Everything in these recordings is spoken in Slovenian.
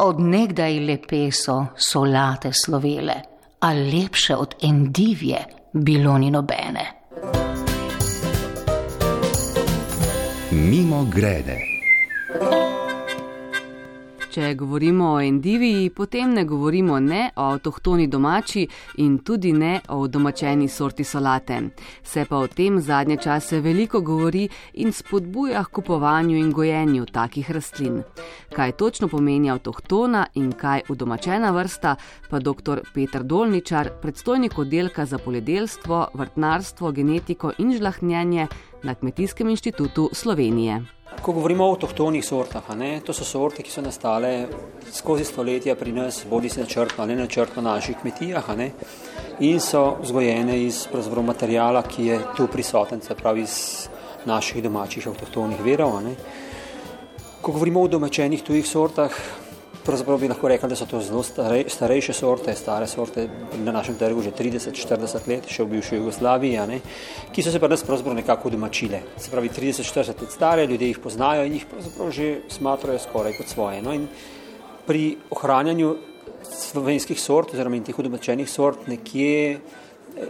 Odnegdaj lepe so solate slovele, a lepše od endivje bilo ni nobene. Mimo grede. Če govorimo o endiviji, potem ne govorimo ne o avtohtoni domači in tudi ne o domačeni sorti solate. Se pa o tem zadnje čase veliko govori in spodbuja k kupovanju in gojenju takih rastlin. Kaj točno pomeni avtohtona in kaj udomačena vrsta, pa dr. Petr Dolničar, predstojnik oddelka za poljedelstvo, vrtnarstvo, genetiko in žlahnjenje na Kmetijskem inštitutu Slovenije. Ko govorimo o avtohtonih sortah, ne, to so sorte, ki so nastale skozi stoletja pri nas, bodi se načrtno ali načrtno na naših kmetijah, ne, in so vzgojene iz materijala, ki je tu prisoten, se pravi iz naših domačih avtohtonih verov. Ne. Ko govorimo o domačenih tujih sortah, Pravzaprav bi lahko rekli, da so to zelo starej, starejše sorte, stare sorte na našem trgu že 30-40 let, še v bivši Jugoslaviji, ne, ki so se pa nas pravzaprav nekako domačile. Se pravi, 30-40 let stare, ljudje jih poznajo in jih pravzaprav že smatrajo skoraj kot svoje. No, pri ohranjanju slovenskih sort oziroma teh domačenih sort nekje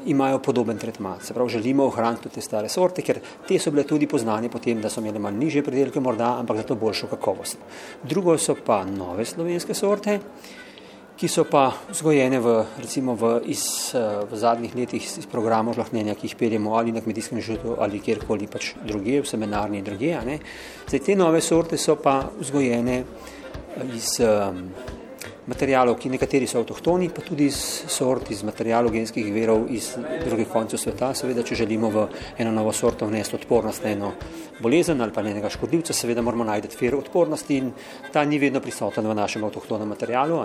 imajo podoben tretma. Se pravi, želimo ohraniti te stare sorte, ker te so bile tudi poznane potem, da so imele malo niže pridelke morda, ampak zato boljšo kakovost. Drugo so pa nove slovenske sorte, ki so pa vzgojene v, recimo v, iz, v zadnjih letih iz programov žlahnjenja, ki jih peljemo ali na kmetijskem žutu ali kjerkoli pač druge, v seminarni in druge. Zdaj, te nove sorte so pa vzgojene iz um, materijalov, ki nekateri so avtohtoni, pa tudi iz sort, iz materijalov genskih verov iz drugih koncev sveta. Seveda, če želimo v eno novo sorto vnesti odpornost na eno bolezen ali pa njenega škodljivca, seveda moramo najti vir odpornosti in ta ni vedno prisoten v našem avtohtonem materijalu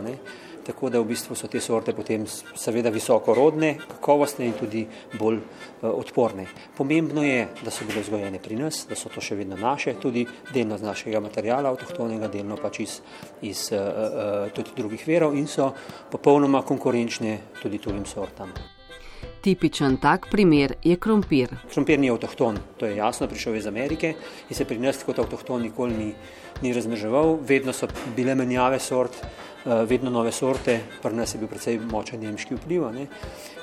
tako da v bistvu so te sorte potem seveda visokorodne, kakovostne in tudi bolj uh, odporne. Pomembno je, da so bile vzgojene pri nas, da so to še vedno naše, tudi delno z našega materijala, avtohtonega, delno pač iz, iz uh, uh, tudi drugih verov in so popolnoma konkurenčne tudi tujim sortam. Tipičen tak primer je krompir. Krompir ni avtohton, to je jasno, prišel iz Amerike in se pri nas kot avtohton nikoli ni, ni razmeževal, vedno so bile menjave sort. Eh, vedno nove sorte, pri nas je bil precej močen nemški vpliv. Ne.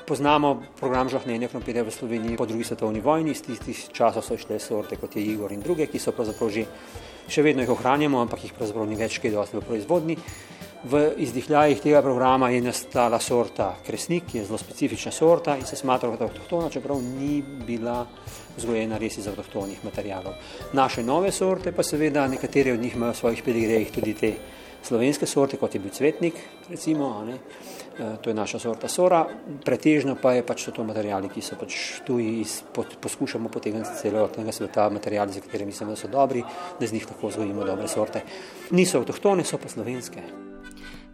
Poznamo program žahnenja krompirja v Sloveniji po drugi svetovni vojni, iz tistih časov so šle sorte kot je Igor in druge, ki so pravzaprav že, še vedno jih ohranjamo, ampak jih pravzaprav ni več kaj dosti v proizvodni. V izdihljajih tega programa je nastala sorta kresnik, ki je zelo specifična sorta in se smatra kot avtohtona, čeprav ni bila vzgojena res iz avtohtonih materijalov. Naše nove sorte pa seveda nekatere od njih imajo v svojih pedigrejih tudi te slovenske sorte, kot je bil cvetnik, recimo, ne, e, to je naša sorta sora, pretežno pa je pač so to materijali, ki so pač tuji, iz, pot, poskušamo potegniti celotnega sveta materijali, za katere mislimo, da so dobri, da z njih lahko vzgojimo dobre sorte. Niso avtohtone, so pa slovenske.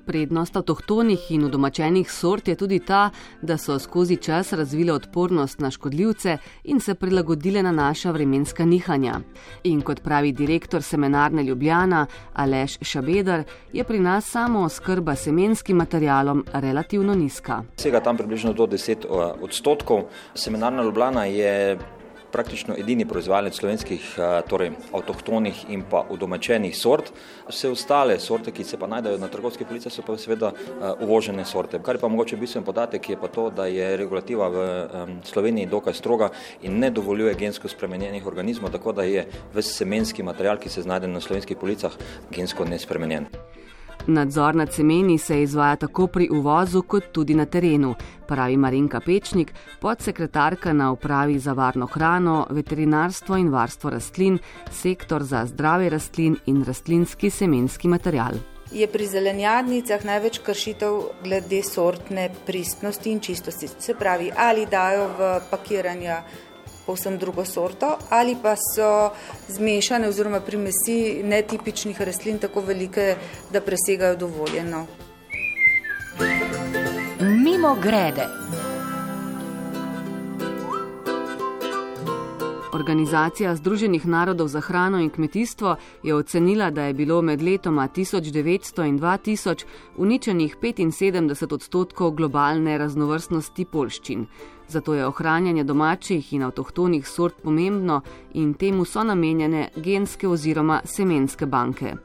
Prednost avtohtonih in udomačenih sort je tudi ta, da so skozi čas razvile odpornost na škodljivce in se prilagodile na naša vremenska nihanja. In kot pravi direktor seminarne Ljubljana Aleš Šabedar, je pri nas samo oskrba semenskim materialom relativno nizka. Vsega tam približno do 10 eh, odstotkov. Seminarna Ljubljana je praktično edini proizvajalec slovenskih, eh, torej avtohtonih in pa udomačenih sort. Vse ostale sorte, ki se pa najdejo na trgovskih policah, so pa seveda eh, uvožene sorte. Kar je pa mogoče bistven podatek, je pa to, da je regulativa v Sloveniji dokaj stroga in ne dovoljuje gensko spremenjenih organizmov, tako da je ves semenski material, ki se znajde na slovenskih policah, gensko nespremenjen. Nadzor nad semeni se izvaja tako pri uvozu, kot tudi na terenu, pravi Marinka Pečnik, podsekretarka na upravi za varno hrano, veterinarstvo in varstvo rastlin, sektor za zdrave rastlin in rastlinski semenski material. Je pri zelenjadnicah največ kršitev glede sortne pristnosti in čistosti. Se pravi, ali dajo v pakiranja povsem drugo sorto, ali pa so zmešane oziroma primesi netipičnih rastlin tako velike, da presegajo dovoljeno. Mimo grede. Organizacija Združenih narodov za hrano in kmetijstvo je ocenila, da je bilo med letoma 1900 in 2000 uničenih 75 odstotkov globalne raznovrstnosti polščin. Zato je ohranjanje domačih in avtohtonih sort pomembno in temu so namenjene genske oziroma semenske banke.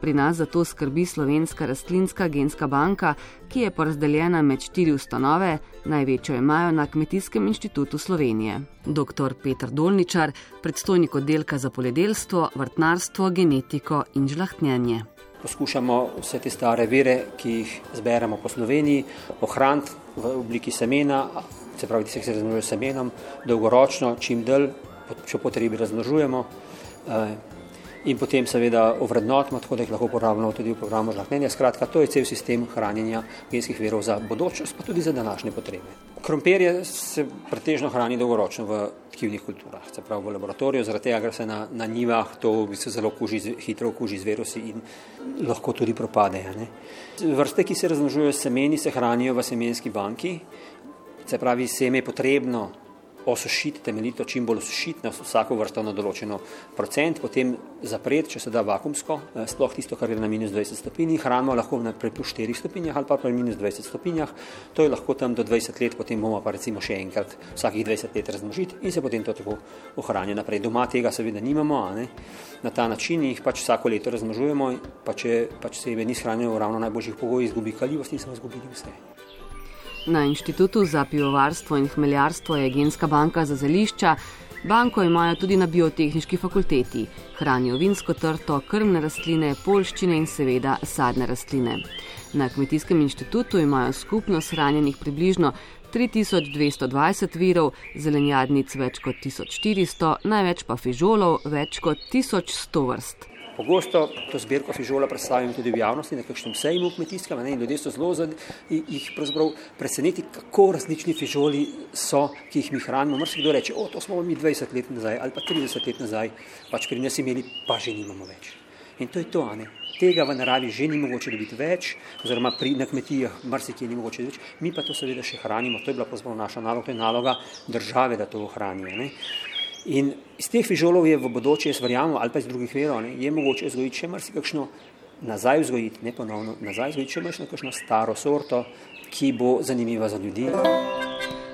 Pri nas za to skrbi Slovenska rastlinska genska banka, ki je porazdeljena med štiri ustanove, največjo imajo na Kmetijskem inštitutu Slovenije. Dr. Petr Dolničar, predstojnik oddelka za poljedelstvo, vrtnarstvo, genetiko in žlahtnjenje. Poskušamo vse te stare vire, ki jih zberemo po Sloveniji, ohraniti v obliki semena, se pravi, tiste, ki se razmnožujejo semenom, dolgoročno, čim dlje, če potrebi razmnožujemo. Eh, in potem seveda ovrednotimo, tako da jih lahko uporabljamo tudi v programu žlahtnjenja. Skratka, to je cel sistem hranjenja genskih verov za bodočnost, pa tudi za današnje potrebe. Krompirje se pretežno hrani dolgoročno v tkivnih kulturah, se pravi v laboratoriju, zaradi tega, ker se na, na njivah to v bistvu zelo kuži, hitro kuži z virusi in lahko tudi propade. Ne? Vrste, ki se razmnožujejo s semeni, se hranijo v semenski banki, se pravi, seme je potrebno osušiti, temeljito čim bolj osušiti na vsako vrsto na določeno procent, potem zapreti, če se da vakumsko, eh, sploh tisto, kar je na minus 20 stopinjah, hrano lahko naprej plus 4 stopinjah ali pa pri minus 20 stopinjah, to je lahko tam do 20 let, potem bomo pa recimo še enkrat vsakih 20 let razmnožiti in se potem to tako ohranja naprej. Doma tega seveda nimamo, ne? na ta način jih pač vsako leto razmnožujemo, pa če pač se jim ni shranjeno v ravno najboljših pogojih, izgubi kaljivost in smo izgubili vse. Na Inštitutu za pivovarstvo in hmeljarstvo je genska banka za zelišča. Banko imajo tudi na biotehnički fakulteti. Hranijo vinsko trto, krmne rastline, polščine in seveda sadne rastline. Na Kmetijskem inštitutu imajo skupno shranjenih približno 3220 virov, zelenjadnic več kot 1400, največ pa fižolov več kot 1100 vrst. Pogosto to zbirko fižola predstavim tudi v javnosti, na kakšnem sejmu kmetijskem, ne, in ljudje so zelo zad, jih pravzaprav preseneti, kako različni fižoli so, ki jih mi hranimo. Mrsi kdo reče, o, to smo mi 20 let nazaj ali pa 30 let nazaj, pač pri nas imeli, pa že nimamo več. In to je to, ne. Tega v naravi že ni mogoče dobiti več, oziroma pri, na kmetijah marsikje ni mogoče več, mi pa to seveda še hranimo, to je bila pravzaprav naša naloga, to je naloga države, da to ohranijo. Ne. In iz teh fižolov je v bodoče, jaz verjamem, ali pa iz drugih verov, ne, je mogoče vzgojiti še marsikakšno nazaj vzgojiti, ne ponovno nazaj vzgojiti, še marsikakšno kakšno staro sorto, ki bo zanimiva za ljudi.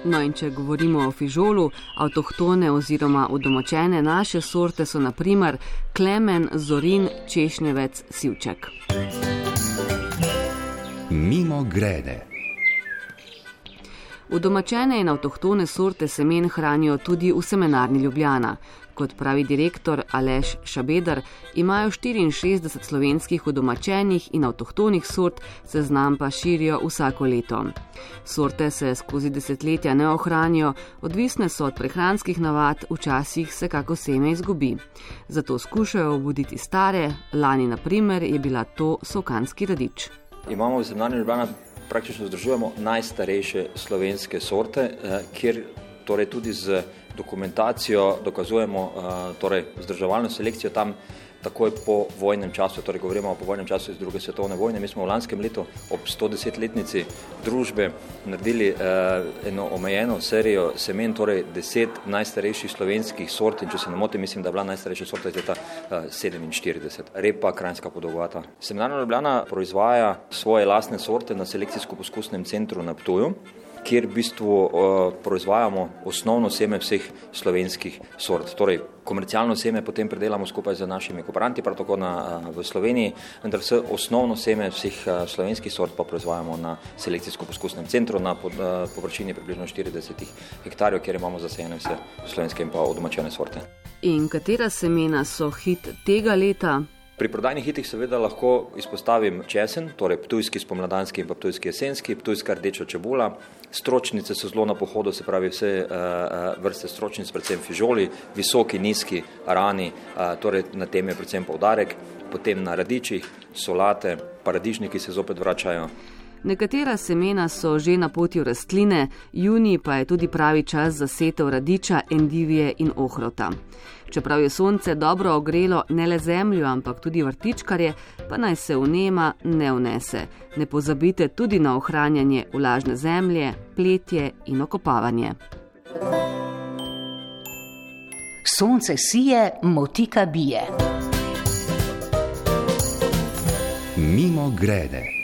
No in če govorimo o fižolu, avtohtone oziroma udomačene naše sorte so naprimer klemen, zorin, češnjevec, sivček. Mimo grede. Udomačene in avtohtone sorte semen hranijo tudi v semenarni Ljubljana. Kot pravi direktor Aleš Šabedar, imajo 64 slovenskih udomačenih in avtohtonih sort, seznam pa širijo vsako leto. Sorte se skozi desetletja ne ohranijo, odvisne so od prehranskih navad, včasih se kako seme izgubi. Zato skušajo obuditi stare, lani naprimer je bila to sokanski radič. Imamo v semenarni Ljubljana praktično združujemo najstarejše slovenske sorte, eh, kjer torej tudi z dokumentacijo dokazujemo eh, torej zdrževalno selekcijo tam takoj po vojnem času, torej govorimo o povojnem času iz druge svetovne vojne. Mi smo v lanskem letu ob 110-letnici družbe naredili eh, eno omejeno serijo semen, torej deset najstarejših slovenskih sort in če se ne motim, mislim, da je bila najstarejša sorta iz leta eh, 47. Repa, krajinska podolgovata. Semenarna Ljubljana proizvaja svoje lastne sorte na selekcijsko-poskusnem centru na Ptuju kjer v bistvu uh, proizvajamo osnovno seme vseh slovenskih sort. Torej, komercialno seme potem predelamo skupaj z našimi kooperanti, prav tako na, uh, v Sloveniji, vendar se osnovno seme vseh uh, slovenskih sort pa proizvajamo na selekcijsko-poskusnem centru na pod, površini približno 40 hektarjev, kjer imamo zasejene vse slovenske in pa odomačene sorte. In katera semena so hit tega leta? Pri prodajnih hitih seveda lahko izpostavim česen, torej ptujski spomladanski in pa ptujski jesenski, ptujska rdeča čebula, stročnice so zelo na pohodu, se pravi vse uh, vrste stročnic, predvsem fižoli, visoki, nizki, rani, uh, torej na tem je predvsem poudarek, potem na radičih, solate, paradižniki se zopet vračajo. Nekatera semena so že na poti v rastline, juni pa je tudi pravi čas za setev radiča, endivije in ohrota. Čeprav je sonce dobro ogrelo ne le zemljo, ampak tudi vrtičkarje, pa naj se vnema ne vnese. Ne pozabite tudi na ohranjanje vlažne zemlje, pletje in okopavanje. Sonce sije, motika bije. Mimo grede.